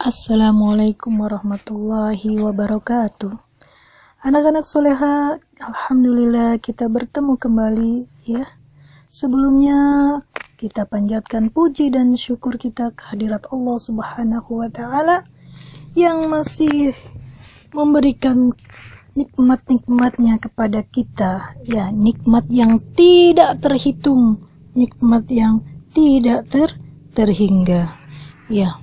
Assalamualaikum warahmatullahi wabarakatuh. Anak-anak soleha, Alhamdulillah kita bertemu kembali ya. Sebelumnya kita panjatkan puji dan syukur kita kehadirat Allah Subhanahu wa taala yang masih memberikan nikmat-nikmatnya kepada kita ya nikmat yang tidak terhitung nikmat yang tidak ter terhingga ya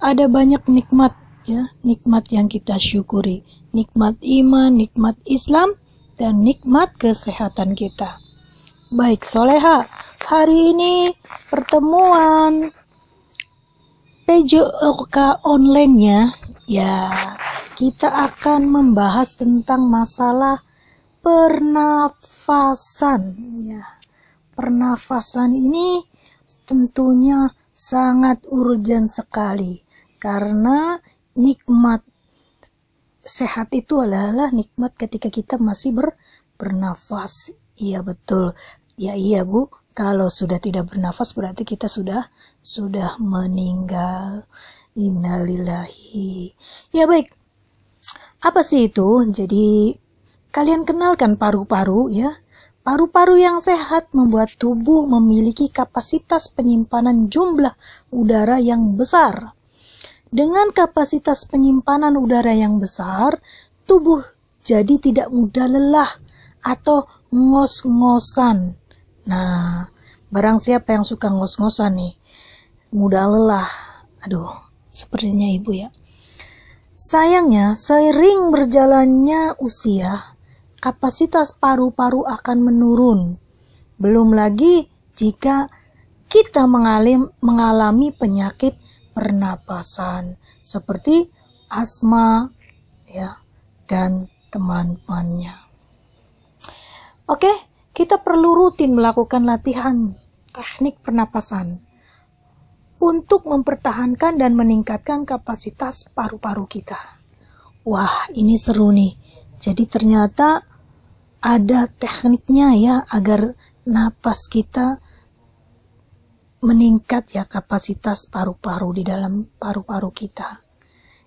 ada banyak nikmat ya, nikmat yang kita syukuri, nikmat iman, nikmat Islam dan nikmat kesehatan kita. Baik, Soleha, hari ini pertemuan PJOK online-nya. Ya kita akan membahas tentang masalah pernafasan ya. Pernafasan ini tentunya sangat urgent sekali karena nikmat sehat itu adalah nikmat ketika kita masih ber, bernafas. Iya betul. Ya iya Bu, kalau sudah tidak bernafas berarti kita sudah sudah meninggal. Innalillahi. Ya baik. Apa sih itu? Jadi kalian kenalkan paru-paru ya. Paru-paru yang sehat membuat tubuh memiliki kapasitas penyimpanan jumlah udara yang besar. Dengan kapasitas penyimpanan udara yang besar, tubuh jadi tidak mudah lelah atau ngos-ngosan. Nah, barang siapa yang suka ngos-ngosan nih, mudah lelah. Aduh, sepertinya ibu ya. Sayangnya, seiring berjalannya usia, kapasitas paru-paru akan menurun. Belum lagi jika kita mengalami, mengalami penyakit pernapasan seperti asma ya dan teman-temannya. Oke, kita perlu rutin melakukan latihan teknik pernapasan untuk mempertahankan dan meningkatkan kapasitas paru-paru kita. Wah, ini seru nih. Jadi ternyata ada tekniknya ya agar napas kita meningkat ya kapasitas paru-paru di dalam paru-paru kita.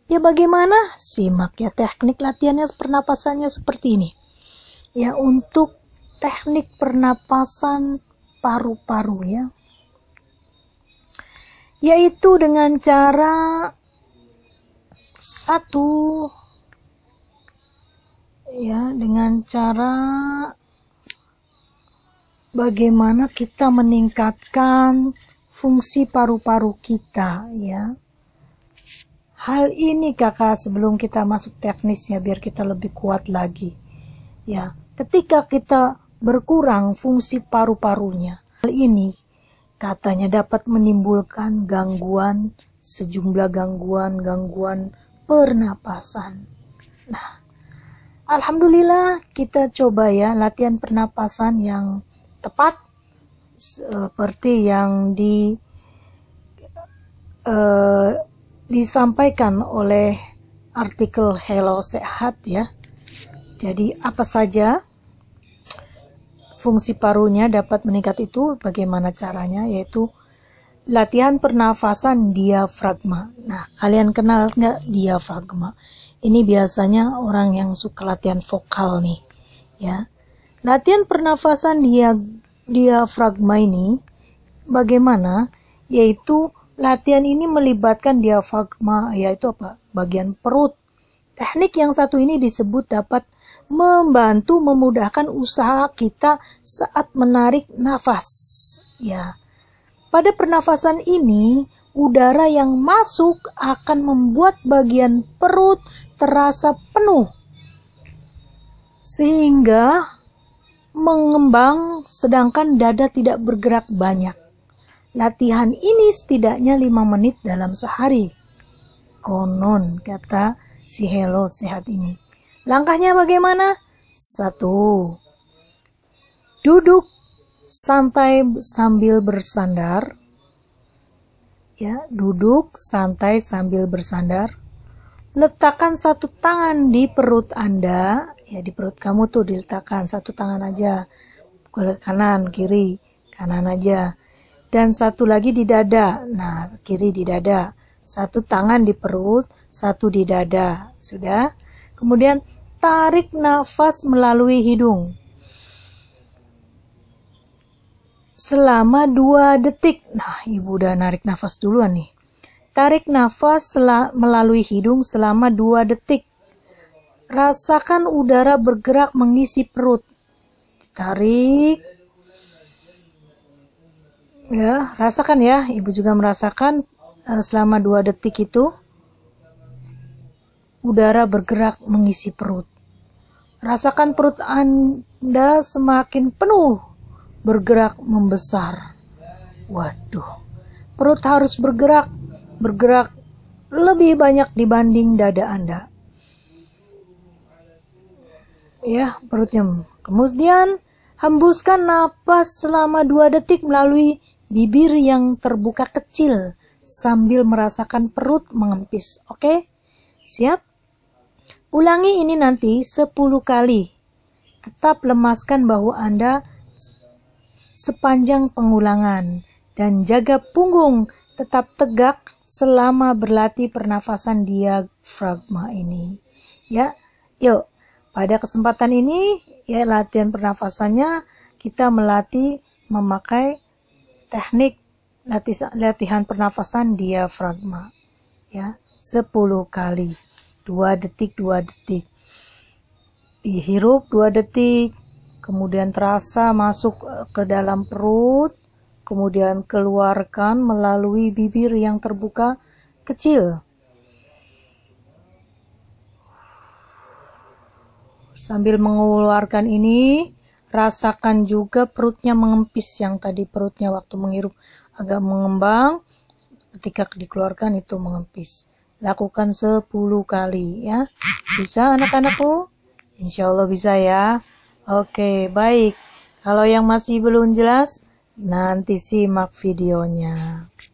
Ya bagaimana? Simak ya teknik latihannya pernapasannya seperti ini. Ya untuk teknik pernapasan paru-paru ya. Yaitu dengan cara satu ya dengan cara bagaimana kita meningkatkan fungsi paru-paru kita ya. Hal ini kakak sebelum kita masuk teknisnya biar kita lebih kuat lagi. Ya, ketika kita berkurang fungsi paru-parunya, hal ini katanya dapat menimbulkan gangguan sejumlah gangguan-gangguan pernapasan. Nah, alhamdulillah kita coba ya latihan pernapasan yang tepat seperti yang di uh, disampaikan oleh artikel Hello Sehat ya. Jadi apa saja fungsi parunya dapat meningkat itu bagaimana caranya yaitu latihan pernafasan diafragma. Nah, kalian kenal nggak diafragma? Ini biasanya orang yang suka latihan vokal nih, ya. Latihan pernafasan dia diafragma ini bagaimana? Yaitu latihan ini melibatkan diafragma yaitu apa? Bagian perut. Teknik yang satu ini disebut dapat membantu memudahkan usaha kita saat menarik nafas. Ya. Pada pernafasan ini, udara yang masuk akan membuat bagian perut terasa penuh. Sehingga mengembang sedangkan dada tidak bergerak banyak. Latihan ini setidaknya 5 menit dalam sehari. Konon kata si Hello sehat ini. Langkahnya bagaimana? Satu. Duduk santai sambil bersandar. Ya, duduk santai sambil bersandar. Letakkan satu tangan di perut Anda ya di perut kamu tuh diletakkan satu tangan aja kanan kiri kanan aja dan satu lagi di dada nah kiri di dada Satu tangan di perut, satu di dada. Sudah? Kemudian tarik nafas melalui hidung. Selama dua detik. Nah, ibu udah narik nafas duluan nih. Tarik nafas melalui hidung selama dua detik. Rasakan udara bergerak mengisi perut. Ditarik. Ya, rasakan ya. Ibu juga merasakan uh, selama dua detik itu udara bergerak mengisi perut. Rasakan perut Anda semakin penuh, bergerak membesar. Waduh, perut harus bergerak, bergerak lebih banyak dibanding dada Anda ya perutnya. Kemudian hembuskan napas selama dua detik melalui bibir yang terbuka kecil sambil merasakan perut mengempis. Oke? Siap? Ulangi ini nanti 10 kali. Tetap lemaskan bahu Anda sepanjang pengulangan dan jaga punggung tetap tegak selama berlatih pernafasan diafragma ini. Ya, yuk pada kesempatan ini, ya latihan pernafasannya kita melatih memakai teknik latihan pernafasan diafragma. Ya, 10 kali. 2 detik, 2 detik. Dihirup 2 detik, kemudian terasa masuk eh, ke dalam perut, kemudian keluarkan melalui bibir yang terbuka kecil. Sambil mengeluarkan ini, rasakan juga perutnya mengempis yang tadi perutnya waktu menghirup agak mengembang. Ketika dikeluarkan itu mengempis. Lakukan 10 kali ya. Bisa anak-anakku? Insya Allah bisa ya. Oke, baik. Kalau yang masih belum jelas, nanti simak videonya.